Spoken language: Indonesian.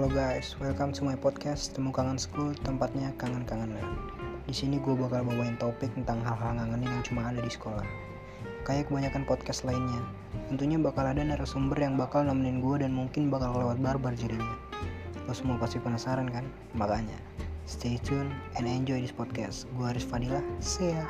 halo guys, welcome to my podcast Temu Kangen School, tempatnya kangen-kangenan. Di sini gue bakal bawain topik tentang hal-hal ngangenin yang cuma ada di sekolah. Kayak kebanyakan podcast lainnya, tentunya bakal ada narasumber yang bakal nemenin gue dan mungkin bakal lewat barbar jadinya. Lo semua pasti penasaran kan? Makanya, stay tune and enjoy this podcast. Gue Aris Fadilah, see ya.